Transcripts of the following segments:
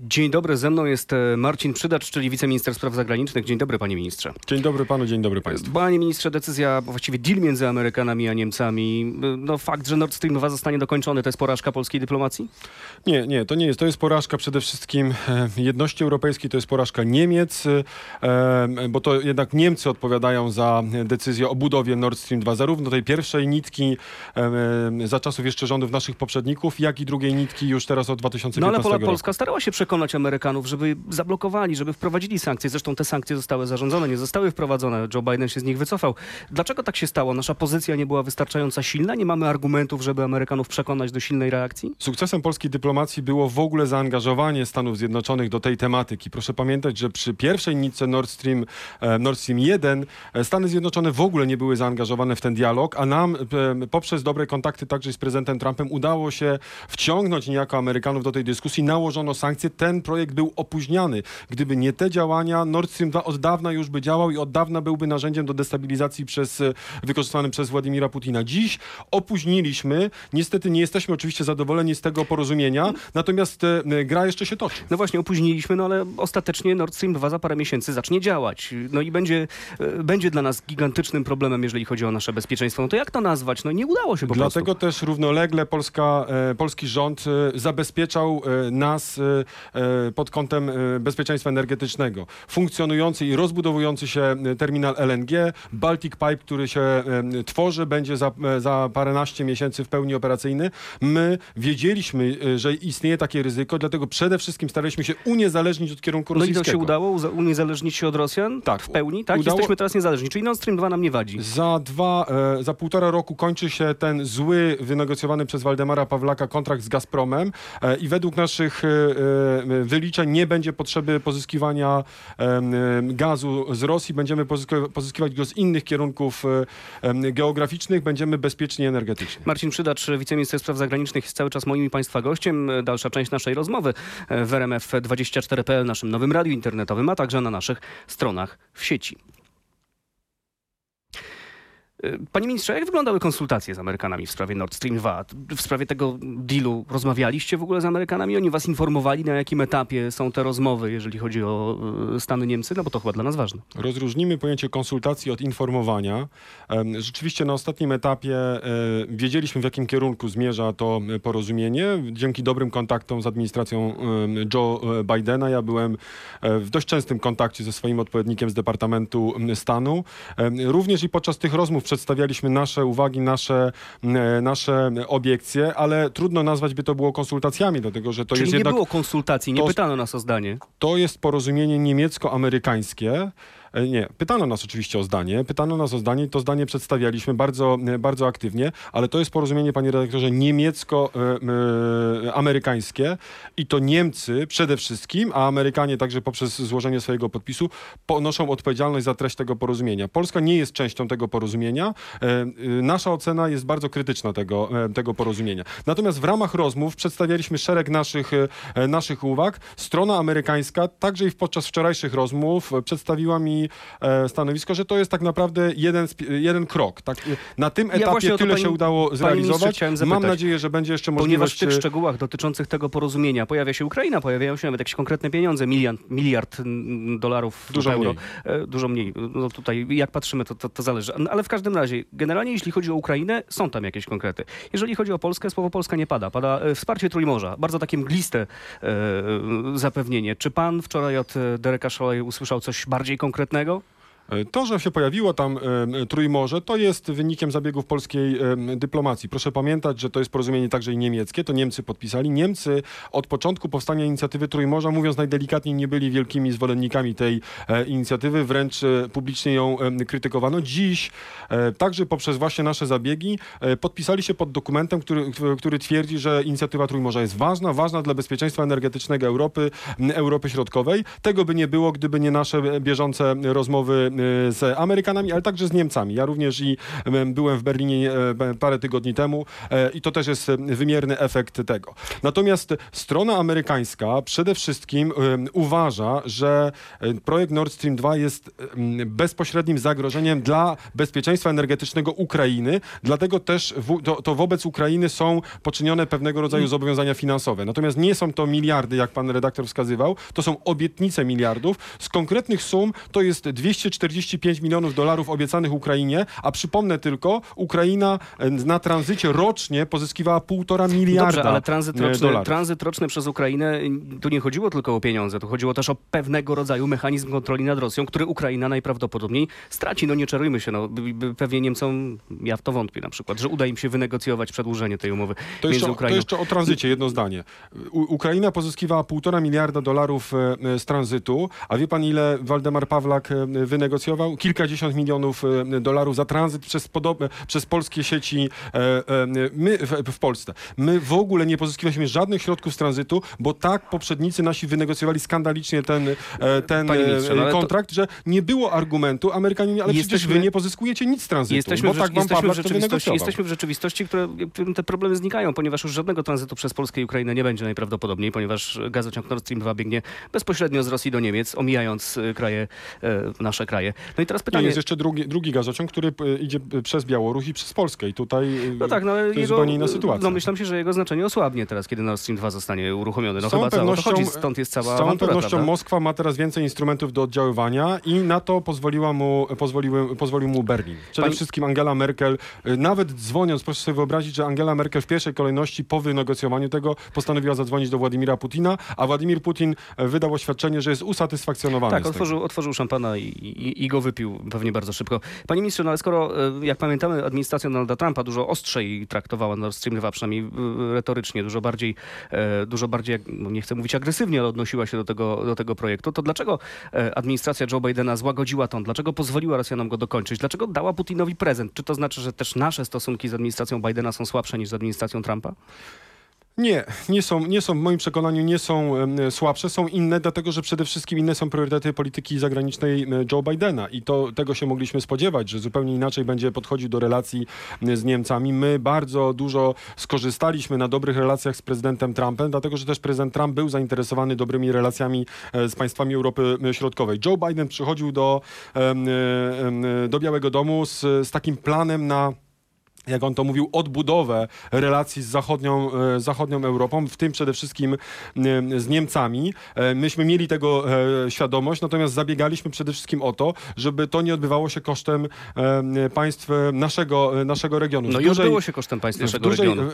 Dzień dobry, ze mną jest e, Marcin Przydacz, czyli wiceminister spraw zagranicznych. Dzień dobry, panie ministrze. Dzień dobry panu, dzień dobry państwu. Panie ministrze, decyzja, właściwie deal między Amerykanami a Niemcami. No fakt, że Nord Stream 2 zostanie dokończony, to jest porażka polskiej dyplomacji? Nie, nie, to nie jest. To jest porażka przede wszystkim e, jedności europejskiej, to jest porażka Niemiec, e, bo to jednak Niemcy odpowiadają za decyzję o budowie Nord Stream 2, zarówno tej pierwszej nitki e, za czasów jeszcze rządów naszych poprzedników, jak i drugiej nitki już teraz od 2015 No ale Pola, roku. Polska starała się przekonać Amerykanów, żeby zablokowali, żeby wprowadzili sankcje. Zresztą te sankcje zostały zarządzone, nie zostały wprowadzone. Joe Biden się z nich wycofał. Dlaczego tak się stało? Nasza pozycja nie była wystarczająco silna? Nie mamy argumentów, żeby Amerykanów przekonać do silnej reakcji? Sukcesem polskiej dyplomacji było w ogóle zaangażowanie Stanów Zjednoczonych do tej tematyki. Proszę pamiętać, że przy pierwszej nitce Nord Stream, e, Nord Stream 1 e, Stany Zjednoczone w ogóle nie były zaangażowane w ten dialog, a nam e, poprzez dobre kontakty także z prezydentem Trumpem udało się wciągnąć niejako Amerykanów do tej dyskusji. Nałożono sankcje. Ten projekt był opóźniany. Gdyby nie te działania, Nord Stream 2 od dawna już by działał i od dawna byłby narzędziem do destabilizacji przez, e, wykorzystywanym przez Władimira Putina. Dziś opóźniliśmy. Niestety nie jesteśmy oczywiście zadowoleni z tego porozumienia, natomiast e, gra jeszcze się toczy. No właśnie, opóźniliśmy, no ale ostatecznie Nord Stream 2 za parę miesięcy zacznie działać. No i będzie, e, będzie dla nas gigantycznym problemem, jeżeli chodzi o nasze bezpieczeństwo. No to jak to nazwać? No nie udało się po Dlatego prostu. też równolegle Polska, polski rząd zabezpieczał nas pod kątem e, bezpieczeństwa energetycznego. Funkcjonujący i rozbudowujący się e, terminal LNG, Baltic Pipe, który się e, tworzy, będzie za, e, za paręnaście miesięcy w pełni operacyjny. My wiedzieliśmy, e, że istnieje takie ryzyko, dlatego przede wszystkim staraliśmy się uniezależnić od kierunku No i rosyjskiego. to się udało, uniezależnić się od Rosjan Tak. w pełni, tak? Udało- Jesteśmy teraz niezależni, czyli Nord Stream 2 nam nie wadzi. Za dwa, e, za półtora roku kończy się ten zły, wynegocjowany przez Waldemara Pawlaka kontrakt z Gazpromem e, i według naszych e, e, wyliczeń nie będzie potrzeby pozyskiwania e, e, gazu z Rosji, będziemy pozyskiwać go z innych kierunków e, e, geograficznych, będziemy bezpieczni energetycznie. Marcin Przydacz, wiceminister spraw zagranicznych, jest cały czas moim i Państwa gościem. Dalsza część naszej rozmowy e, w RMF24.pl, naszym nowym radiu internetowym, a także na naszych stronach w sieci. Panie ministrze, jak wyglądały konsultacje z Amerykanami w sprawie Nord Stream 2? W sprawie tego dealu rozmawialiście w ogóle z Amerykanami? Oni was informowali, na jakim etapie są te rozmowy, jeżeli chodzi o e, Stany Niemcy? No bo to chyba dla nas ważne. Rozróżnimy pojęcie konsultacji od informowania. Rzeczywiście na ostatnim etapie e, wiedzieliśmy, w jakim kierunku zmierza to porozumienie. Dzięki dobrym kontaktom z administracją Joe e, Bidena ja byłem w dość częstym kontakcie ze swoim odpowiednikiem z Departamentu Stanu. Również i podczas tych rozmów przedstawialiśmy nasze uwagi, nasze, e, nasze obiekcje, ale trudno nazwać by to było konsultacjami, dlatego że to Czyli jest nie jednak było konsultacji, nie to- pytano nas o zdanie. to jest porozumienie niemiecko-amerykańskie. E, Nie, pytano nas oczywiście o zdanie, pytano nas o zdanie i to zdanie przedstawialiśmy bardzo, e, bardzo aktywnie, ale to jest porozumienie, panie redaktorze, niemiecko-amerykańskie i to Niemcy przede wszystkim, a Amerykanie także poprzez złożenie swojego podpisu ponoszą odpowiedzialność za treść tego porozumienia. Polska nie jest częścią tego porozumienia. E, e, Nasza ocena jest bardzo krytyczna tego, e, tego porozumienia. Natomiast w ramach rozmów przedstawialiśmy szereg naszych, e, naszych uwag. Strona amerykańska, także i podczas wczorajszych rozmów, e, przedstawiła mi e, stanowisko, że to jest tak naprawdę jeden, jeden krok. Tak, na tym Ja etapie to, tyle pani- się udało zrealizować. Mam nadzieję, że będzie jeszcze Ponieważ możliwość... w tych e, szczegółach dotyczących tego porozumienia pojawia się Ukraina, pojawiają się nawet jakieś konkretne pieniądze, miliard, miliard dolarów Dużo euro. mniej. E, Dużo mniej. No tutaj jak patrzymy, to, to, to zależy. Ale w każdym razie, generalnie jeśli chodzi o Ukrainę, są tam jakieś konkrety. Jeżeli chodzi o Polskę, słowo Polska nie pada. Pada wsparcie Trójmorza. Bardzo takie mgliste e, zapewnienie. Czy pan wczoraj od Dereka Szolej usłyszał coś bardziej konkretnego? E, To, że się pojawiło tam e, Trójmorze, to jest wynikiem zabiegów polskiej e, dyplomacji. Proszę pamiętać, że to jest porozumienie także i niemieckie, to Niemcy podpisali. Niemcy od początku powstania inicjatywy Trójmorza, mówiąc najdelikatniej, nie byli wielkimi zwolennikami tej e, inicjatywy, wręcz e, publicznie ją e, krytykowano. Dziś, e, także poprzez właśnie nasze zabiegi, e, podpisali się pod dokumentem, który, który twierdzi, że inicjatywa Trójmorza jest ważna, ważna dla bezpieczeństwa energetycznego Europy, Europy Środkowej. Tego by nie było, gdyby nie nasze bieżące rozmowy z Amerykanami, ale także z Niemcami. Ja również i em, byłem w Berlinie e, parę tygodni temu i to też jest wymierny efekt tego. Natomiast strona amerykańska przede wszystkim uważa, że projekt Nord Stream 2 jest bezpośrednim zagrożeniem dla bezpieczeństwa energetycznego Ukrainy, dlatego też w, to, to wobec Ukrainy są poczynione pewnego rodzaju zobowiązania finansowe. Natomiast nie są to miliardy, jak pan redaktor wskazywał, to są obietnice miliardów. Z konkretnych sum to jest 245 milionów dolarów obiecanych Ukrainie, a przypomnę tylko, Ukraina e, na tranzycie rocznie pozyskiwała półtora miliarda Dobrze, ale tranzyt e, roczny, dolarów. tranzyt roczny przez Ukrainę, tu nie chodziło tylko o pieniądze, tu chodziło też o pewnego rodzaju mechanizm kontroli nad Rosją, który Ukraina najprawdopodobniej straci. No nie czarujmy się, no, pewnie Niemcom, ja w to wątpię na przykład, że uda im się wynegocjować przedłużenie tej umowy To między jeszcze, to Ukrainą. jeszcze o tranzycie jedno zdanie. U, Ukraina pozyskiwała półtora miliarda dolarów e, z tranzytu, a wie pan ile Waldemar Pawlak e, wynegocjował? Kilkadziesiąt milionów e, dolarów za tranzyt przez, podobne, przez polskie sieci e, e, my w, w Polsce. My w ogóle nie pozyskiwaliśmy żadnych środków z tranzytu, bo tak poprzednicy nasi wynegocjowali skandalicznie ten, ten no e, to- kontrakt, że nie było argumentu Amerykanie, ale przecież Jesteśmy- wy nie pozyskujecie nic z tranzytu, Jesteśmy, bo w, tak wam jesteśmy, w rzeczywistości, jesteśmy w rzeczywistości, które, którym te problemy znikają, ponieważ już żadnego tranzytu przez Polskę i Ukrainę nie będzie najprawdopodobniej, ponieważ gazociąg Nord Stream 2 biegnie bezpośrednio z Rosji do Niemiec, omijając kraje, nasze kraje. No i teraz Nie, pytanie... jest jeszcze drugi, drugi gazociąg, który e, idzie przez Białoruś i przez Polskę i tutaj e, No tak, no to jest jego, zupełnie inna sytuacja. No myślę się, że jego znaczenie osłabnie teraz, kiedy Nord Stream 2 zostanie uruchomiony. No Z chyba pewnością- chodzi, stąd jest cała Z całą awantura, pewnością prawda? Moskwa ma teraz więcej instrumentów do oddziaływania i na to pozwoliła mu, pozwoliły, pozwolił mu Berlin. Przede Pani- wszystkim Angela Merkel, e, nawet dzwoniąc, proszę sobie wyobrazić, że Angela Merkel w pierwszej kolejności po wynegocjowaniu tego postanowiła zadzwonić do Władimira Putina, a Władimir Putin wydał oświadczenie, że jest usatysfakcjonowany Tak, otworzył, otworzył szampana i, i, i go wypił pewnie bardzo szybko. Panie ministrze, no ale skoro, e, jak pamiętamy, administracja Donalda Trumpa dużo ostrzej traktowała Nord Stream 2, przynajmniej retorycznie, dużo bardziej, e, dużo bardziej, no nie chcę mówić agresywnie, ale odnosiła się do tego, do tego projektu, to dlaczego e, administracja Joe Bidena złagodziła ton? Dlaczego pozwoliła Rosjanom go dokończyć? Dlaczego dała Putinowi prezent? Czy to znaczy, że też nasze stosunki z administracją Bidena są słabsze niż z administracją Trumpa? Nie, nie są, nie są, w moim przekonaniu nie są słabsze, są inne, dlatego że przede wszystkim inne są priorytety polityki zagranicznej Joe Bidena i to tego się mogliśmy spodziewać, że zupełnie inaczej będzie podchodził do relacji z Niemcami. My bardzo dużo skorzystaliśmy na dobrych relacjach z prezydentem Trumpem, dlatego że też prezydent Trump był zainteresowany dobrymi relacjami e, z państwami Europy Środkowej. Joe Biden przychodził do, em, em, do Białego Domu z, z takim planem na jak on to mówił, odbudowę relacji z zachodnią, e, zachodnią Europą, w tym przede wszystkim e, z Niemcami. E, Myśmy mieli tego świadomość, natomiast zabiegaliśmy przede wszystkim o to, żeby to nie odbywało się kosztem państw naszego, naszego regionu. No W i odbyło się kosztem państw naszego dużej, regionu.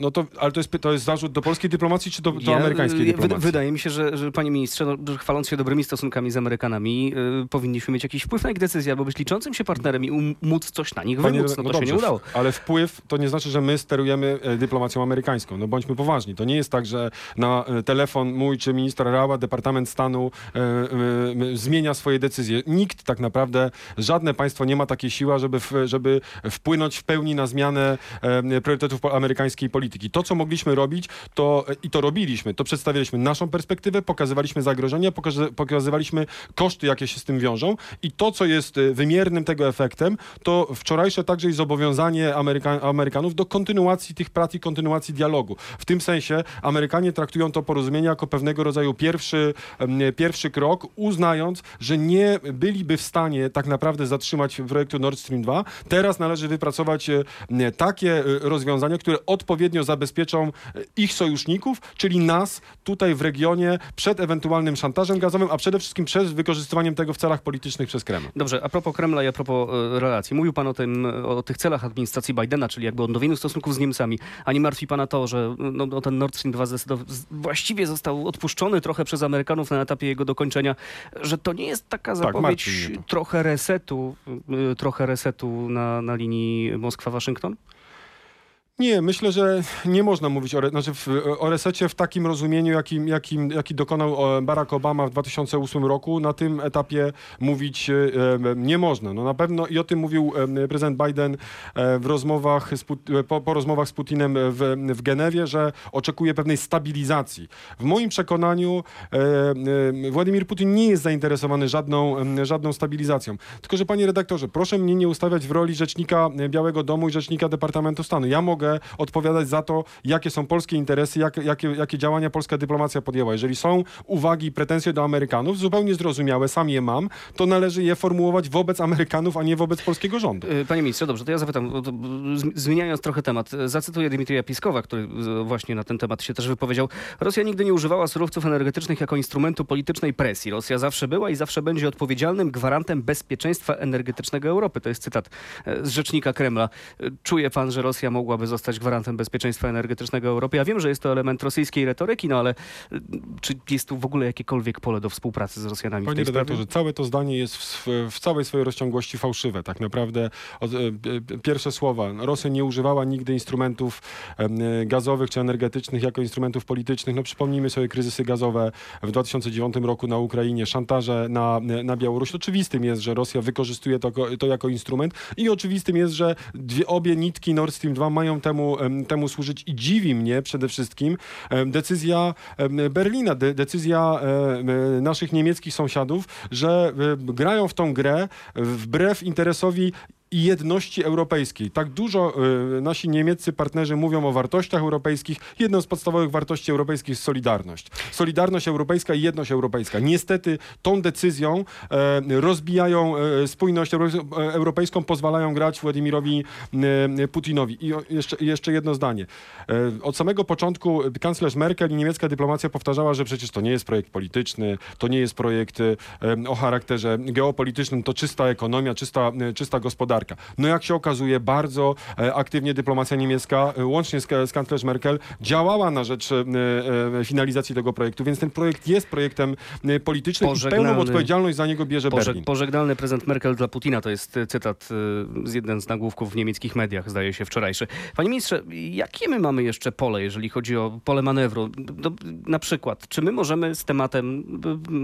No to, ale to jest, to jest zarzut do polskiej dyplomacji, czy do, do Ja- amerykańskiej ja- dyplomacji? wyda- Wydaje mi się, że, że panie ministrze, no, chwaląc się dobrymi stosunkami z Amerykanami, y, powinniśmy mieć jakiś wpływ na ich decyzje, albo być liczącym się partnerem i um, móc coś na nich Panie, wymóc. No, to się dobrze, nie udało. Ale wpływ to nie znaczy, że my sterujemy e, dyplomacją amerykańską. No bądźmy poważni. To nie jest tak, że na e, telefon mój czy ministra Rała, Departament Stanu e, e, zmienia swoje decyzje. Nikt tak naprawdę, żadne państwo nie ma takiej siły, żeby, w, żeby wpłynąć w pełni na zmianę priorytetów amerykańskiej polityki. To, co mogliśmy robić, to i to robiliśmy, to przedstawialiśmy naszą perspektywę, pokazywaliśmy zagrożenia, pokazy- pokazywaliśmy koszty, jakie się z tym wiążą i to, co jest e, wymiernym tego efektem, to wczorajsze także i zobowiązanie Ameryka- Amerykanów do kontynuacji tych prac i kontynuacji dialogu. W tym sensie Amerykanie traktują to porozumienie jako pewnego rodzaju pierwszy, pierwszy krok, uznając, że nie byliby w stanie tak naprawdę zatrzymać projektu Nord Stream 2. Teraz należy wypracować m, takie e, rozwiązania, które odpowiednio zabezpieczą e, ich sojuszników, czyli nas tutaj w regionie przed ewentualnym szantażem gazowym, a przede wszystkim przed wykorzystywaniem tego w celach politycznych przez Kreml. Dobrze, a propos Kremla i a propos e, relacji. Mówił pan o tym, e, o tych celach administracji Bidena, czyli jakby odnowieniu stosunków z Niemcami. A nie martwi pana to, że no, no, ten Nord Stream 2 zdecydow- z- właściwie został odpuszczony trochę przez Amerykanów na etapie jego dokończenia, że to nie jest taka martwi zapowiedź to. trochę resetu, trochę resetu na, na linii Moskwa-Waszyngton? Nie, myślę, że nie można mówić o, re- znaczy w, o resecie w takim rozumieniu, jakim, jakim, jaki dokonał e, Barack Obama w 2008 roku. Na tym etapie mówić e, nie można. No na pewno i o tym mówił e, prezydent Biden w rozmowach z, po, po rozmowach z Putinem w, w Genewie, że oczekuje pewnej stabilizacji. W moim przekonaniu Władimir Putin nie jest zainteresowany żadną, żadną stabilizacją. Tylko, że panie redaktorze, proszę mnie nie ustawiać w roli rzecznika Białego Domu i rzecznika Departamentu Stanu. Ja mogę odpowiadać za to, jakie są polskie interesy, jak, jakie, jakie działania polska dyplomacja podjęła. Jeżeli są uwagi i pretensje do Amerykanów, zupełnie zrozumiałe, sam je mam, to należy je formułować wobec Amerykanów, a nie wobec polskiego rządu. Y, Panie ministrze, dobrze, to ja zapytam, zmieniając trochę temat, y, zacytuję Dmitrija Piskowa, który y, właśnie na ten temat się też wypowiedział. Rosja nigdy nie używała surowców energetycznych jako instrumentu politycznej presji. Rosja zawsze była i zawsze będzie odpowiedzialnym gwarantem bezpieczeństwa energetycznego Europy. To jest cytat z rzecznika Kremla. Czuje pan, że Rosja mogłaby zostać gwarantem bezpieczeństwa energetycznego Europy? Ja wiem, że jest to element rosyjskiej retoryki, no ale y, czy jest tu w ogóle jakiekolwiek pole do współpracy z Rosjanami Panie redaktorze, całe to zdanie jest w, w całej swojej rozciągłości fałszywe. Tak naprawdę od, e, e, pierwsze słowa. Rosja nie używała nigdy instrumentów e, gazowych czy energetycznych jako instrumentów politycznych. No przypomnijmy sobie kryzysy gazowe w 2009 roku na Ukrainie, szantaże na, na Białoruś. Oczywistym jest, że Rosja wykorzystuje to, to jako instrument i oczywistym jest, że dwie, obie nitki Nord Stream 2 mają temu, em, temu służyć i dziwi mnie przede wszystkim decyzja Berlina, de, decyzja e, naszych niemieckich sąsiadów, że e, grają w tą grę wbrew interesowi i jedności europejskiej. Tak dużo e, nasi niemieccy partnerzy mówią o wartościach europejskich. Jedną z podstawowych wartości europejskich jest solidarność. Solidarność europejska i jedność europejska. Niestety tą decyzją e, rozbijają e, spójność e, europejską, pozwalają grać Władimirowi e, Putinowi. I o, jeszcze, jeszcze jedno zdanie. E, Od samego początku kanclerz Merkel i niemiecka dyplomacja powtarzała, że przecież to nie jest projekt polityczny, to nie jest projekt o charakterze geopolitycznym, to czysta ekonomia, czysta, czysta gospodarka. No jak się okazuje, bardzo e, aktywnie dyplomacja niemiecka, e, łącznie z, z kanclerz Merkel, działała na rzecz e, finalizacji tego projektu, więc ten projekt jest projektem politycznym i pełną odpowiedzialność za niego bierze Berlin. pożegnalny prezent Merkel dla Putina to jest cytat z jeden z nagłówków w niemieckich mediach, zdaje się wczorajszy. Panie ministrze, jakie my mamy jeszcze pole, jeżeli chodzi o pole manewru? Do, na przykład, czy my możemy z tematem,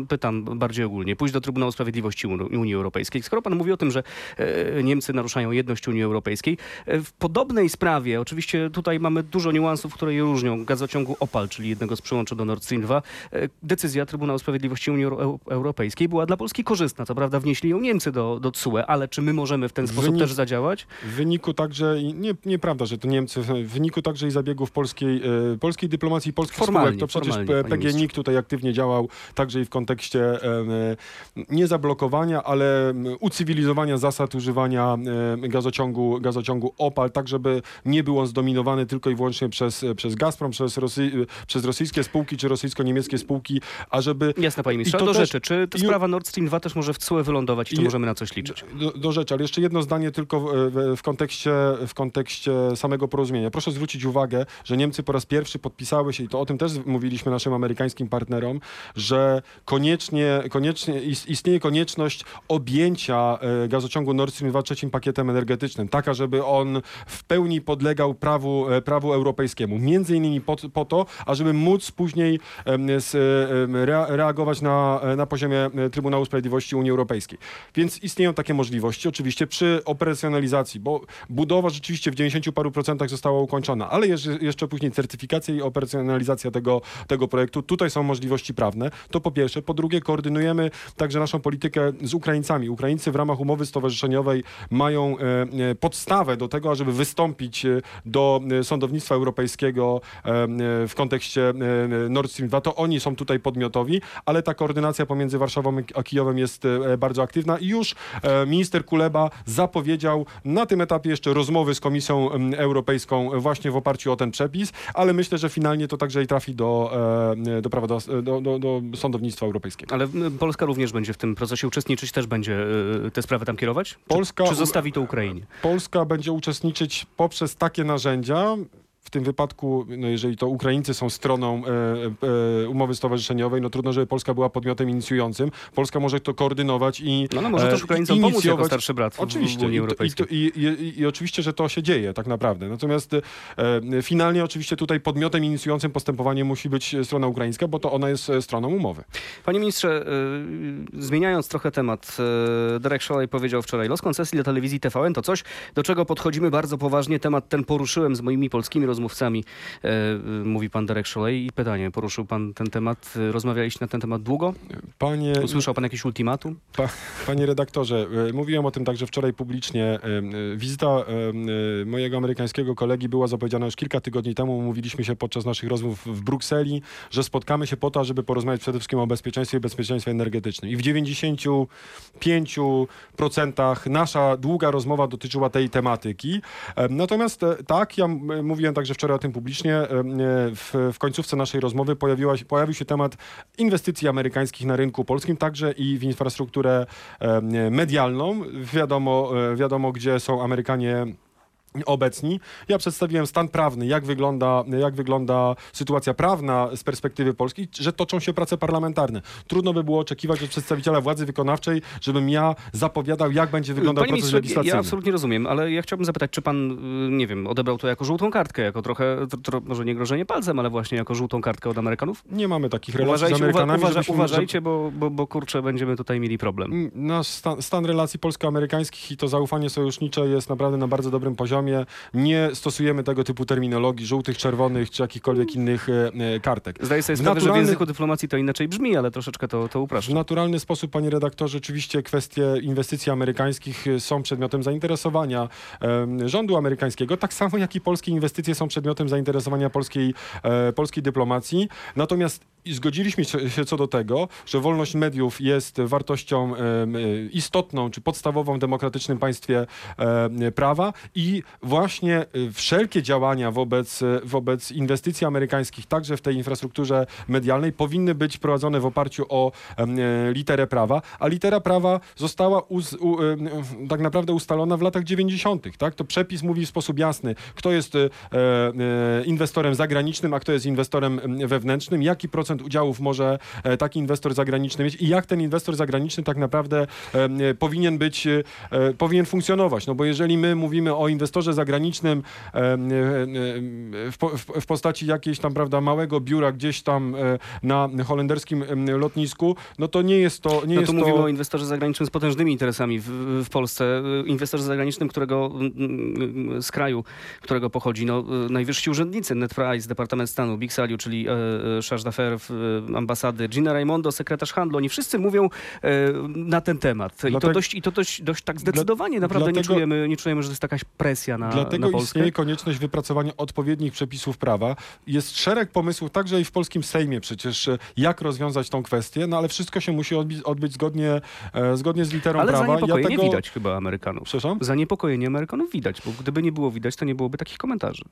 pytam bardziej ogólnie, pójść do Trybunału Sprawiedliwości Uni- Unii Europejskiej? Skoro pan mówi o tym, że e, Niemcy naruszają jedność Unii Europejskiej, e, w podobnej sprawie, oczywiście tutaj mamy dużo niuansów, które je różnią, gazociągu Opal, czyli jednego z przyłączy do Nord Stream 2, e, decyzja Trybunału Sprawiedliwości Unii Euro- Europejskiej była dla Polski korzystna. Co prawda wnieśli ją Niemcy do, do CUE, ale czy my możemy w ten sposób Wynik- też zadziałać? W wyniku także, i nie, nieprawda, że to Niemcy, w wyniku także i zabiegów polskiej, e, polskiej dyplomacji polskich Formalnie, spółek, to przecież formalnie, P- panie ministrze. PGNiG tutaj aktywnie działał także i w kontekście e, e, nie zablokowania, ale ucywilizowania zasad używania e, gazociągu, gazociągu OPAL, tak żeby nie był on zdominowany tylko i wyłącznie przez, przez Gazprom, przez, Rosy, przez rosyjskie spółki czy rosyjsko-niemieckie spółki, a żeby Jasne, panie ministrze. Do też- rzeczy, czy ta sprawa Nord Stream 2 też może w CUE wylądować i czy możemy na coś liczyć? do, do rzeczy, ale jeszcze jedno zdanie tylko w, w, kontekście, w kontekście samego porozumienia. Proszę zwrócić uwagę, że Niemcy po raz pierwszy podpisały się, i to o tym też mówiliśmy naszym amerykańskim partnerom, że koniecznie, koniecznie is- istnieje konieczność objęcia e, gazociągu Nord Stream 2 trzecim pakietem energetycznym, taka, żeby on w pełni podlegał prawu, e, prawu europejskiemu. Między innymi po, po to, ażeby móc później reagować na, na poziomie e, Trybunału Sprawiedliwości Unii Europejskiej. Więc istnieją takie możliwości, oczywiście przy operacjonalizacji, bo budowa rzeczywiście w 90 paru procentach została ukończona, ale jeszcze później certyfikacja i operacjonalizacja tego, tego projektu. Tutaj są możliwości prawne. To po pierwsze. Po drugie, koordynujemy także naszą politykę z Ukraińcami. Ukraińcy w ramach umowy stowarzyszeniowej mają e, e, podstawę do tego, ażeby wystąpić e, do sądownictwa europejskiego w kontekście Nord Stream 2. To oni są tutaj podmiotowi, ale ta koordynacja pomiędzy Warszawą a Kijowem jest bardzo aktywna i już minister Kuleba zapowiedział na tym etapie jeszcze rozmowy z Komisją Europejską właśnie w oparciu o ten przepis, ale myślę, że finalnie to także i trafi do, do, prawa, do, do, do, do sądownictwa europejskiego. Ale Polska również będzie w tym procesie uczestniczyć, też będzie te sprawy tam kierować? Polska, Czy zostawi to Ukrainie? Polska będzie uczestniczyć poprzez takie narzędzia, w tym wypadku, no jeżeli to Ukraińcy są stroną e, e, umowy stowarzyszeniowej, no trudno, żeby Polska była podmiotem inicjującym. Polska może to koordynować i No, no może e, też Ukraińcom pomóc jako starszy brat w- w Oczywiście. Unii I, to, i, Europejskiej. to, i, i, I oczywiście, że to się dzieje tak naprawdę. Natomiast e, finalnie oczywiście tutaj podmiotem inicjującym postępowanie musi być e, strona ukraińska, bo to ona jest e, stroną umowy. Panie ministrze, y, zmieniając trochę temat, y, Derek powiedział wczoraj, los koncesji dla telewizji TVN to coś, do czego podchodzimy bardzo poważnie. Temat ten poruszyłem z moimi polskimi rozmówcami, y, mówi pan Derek Szolej. I pytanie, poruszył pan ten temat? Y, Rozmawialiście na ten temat długo? Panie, Usłyszał pan jakieś ultimatum? Pa, panie redaktorze, e, mówiłem o tym także wczoraj publicznie. E, e, Wizyta e, e, mojego amerykańskiego kolegi była zapowiedziana już kilka tygodni temu. Umówiliśmy się podczas naszych rozmów w Brukseli, że spotkamy się po to, żeby porozmawiać przede wszystkim o bezpieczeństwie i bezpieczeństwie energetycznym. I w 95% nasza długa rozmowa dotyczyła tej tematyki. E, Natomiast e, tak, ja mówiłem także wczoraj o tym publicznie, e, e, w, w końcówce naszej rozmowy pojawiła pojawił się temat inwestycji amerykańskich na rynku polskim, także i w infrastrukturę e, medialną. Wiadomo, wiadomo gdzie są Amerykanie obecni. Ja przedstawiłem stan prawny, jak wygląda, jak wygląda sytuacja prawna z perspektywy Polski, że toczą się prace parlamentarne. Trudno by było oczekiwać od przedstawiciela władzy wykonawczej, żebym ja zapowiadał, jak będzie wyglądał Panie proces legislacyjny. ja absolutnie rozumiem, ale ja chciałbym zapytać, czy pan, y, nie wiem, odebrał to jako żółtą kartkę, jako trochę, tro, tro, może nie grożenie palcem, ale właśnie jako żółtą kartkę od Amerykanów? Nie mamy takich relacji z Uważajcie, uwa, Amerykanami, uważa, żebyśmy- uważajcie bo, bo, bo kurczę, będziemy tutaj mieli problem. Mm, Nasz stan, stan relacji polsko-amerykańskich i to zaufanie sojusznicze jest naprawdę na bardzo dobrym poziomie. Nie stosujemy tego typu terminologii żółtych, czerwonych czy jakichkolwiek innych e, e, kartek. Zdaję sobie sprawę, że w naturalny- języku dyplomacji to inaczej brzmi, ale troszeczkę to, to W naturalny sposób, panie redaktorze, oczywiście kwestie inwestycji amerykańskich e, są przedmiotem zainteresowania rządu amerykańskiego, tak samo jak i polskie inwestycje są przedmiotem zainteresowania polskiej, polskiej dyplomacji. Natomiast zgodziliśmy się co do tego, że wolność mediów jest wartością istotną czy podstawową w demokratycznym państwie prawa i właśnie e, wszelkie działania wobec, e, wobec inwestycji amerykańskich, także w tej infrastrukturze medialnej, powinny być prowadzone w oparciu o e, literę prawa, a litera prawa została uz, u, em, tak naprawdę ustalona w latach 90. Tak? To przepis mówi w sposób jasny, kto jest e, e, inwestorem zagranicznym, a kto jest inwestorem em, wewnętrznym, jaki procent udziałów może taki inwestor zagraniczny mieć i jak ten inwestor zagraniczny tak naprawdę powinien być, powinien funkcjonować. No bo jeżeli my mówimy o inwestorze zagranicznym em, e, e, w, po- w, w postaci jakiejś tam, prawda, małego biura gdzieś tam e, na holenderskim lotnisku, no to nie jest to, nie No jest tu to... mówimy o inwestorze zagranicznym z potężnymi interesami w, w Polsce. Inwestorze zagranicznym, którego z kraju, którego pochodzi no, y, najwyżsi urzędnicy, Ned Price, Departament Stanu, Big Saliu, czyli e, e, Charge d'Affaires e, ambasady, Gina Raimondo, sekretarz handlu. Oni wszyscy mówią e, na ten temat. I to Dlatego- dość, i to dość, dość tak zdecydowanie. Naprawdę nie, dlatego- czujemy, nie czujemy, że to jest jakaś presja na, Dlatego na Polskę. istnieje konieczność wypracowania odpowiednich przepisów prawa. Jest szereg pomysłów, także i w polskim Sejmie przecież, e, jak rozwiązać tą kwestię, no ale wszystko się musi odbić, odbyć zgodnie, e, zgodnie z literą Ale prawa. zaniepokojenie ja tego... widać chyba Amerykanów. Przepraszam? Zaniepokojenie Amerykanów widać, bo gdyby nie było widać, to nie byłoby takich komentarzy.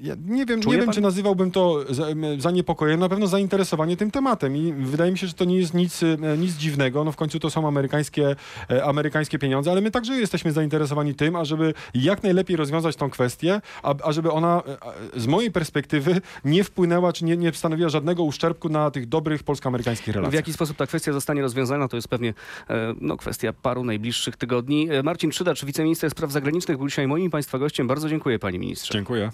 Ja nie wiem, Czuje nie wiem czy nazywałbym to za- em, zaniepokojeniem, na pewno zainteresowanie tym tematem i wydaje mi się, że to nie jest nic, e, nic dziwnego, no w końcu to są amerykańskie, e, amerykańskie pieniądze, ale my także jesteśmy zainteresowani tym, ażeby jak najlepiej rozwiązać tą kwestię, a, a żeby ona e, z mojej perspektywy nie wpłynęła, czy nie, nie stanowiła żadnego uszczerbku na tych dobrych polsko-amerykańskich W relacjach. jaki sposób ta kwestia zostanie rozwiązana, to jest pewnie e, no, kwestia paru najbliższych tygodni. E, Marcin Przydacz, wiceminister spraw zagranicznych, był dzisiaj moim Państwa gościem. Bardzo dziękuję, panie ministrze. Dziękuję.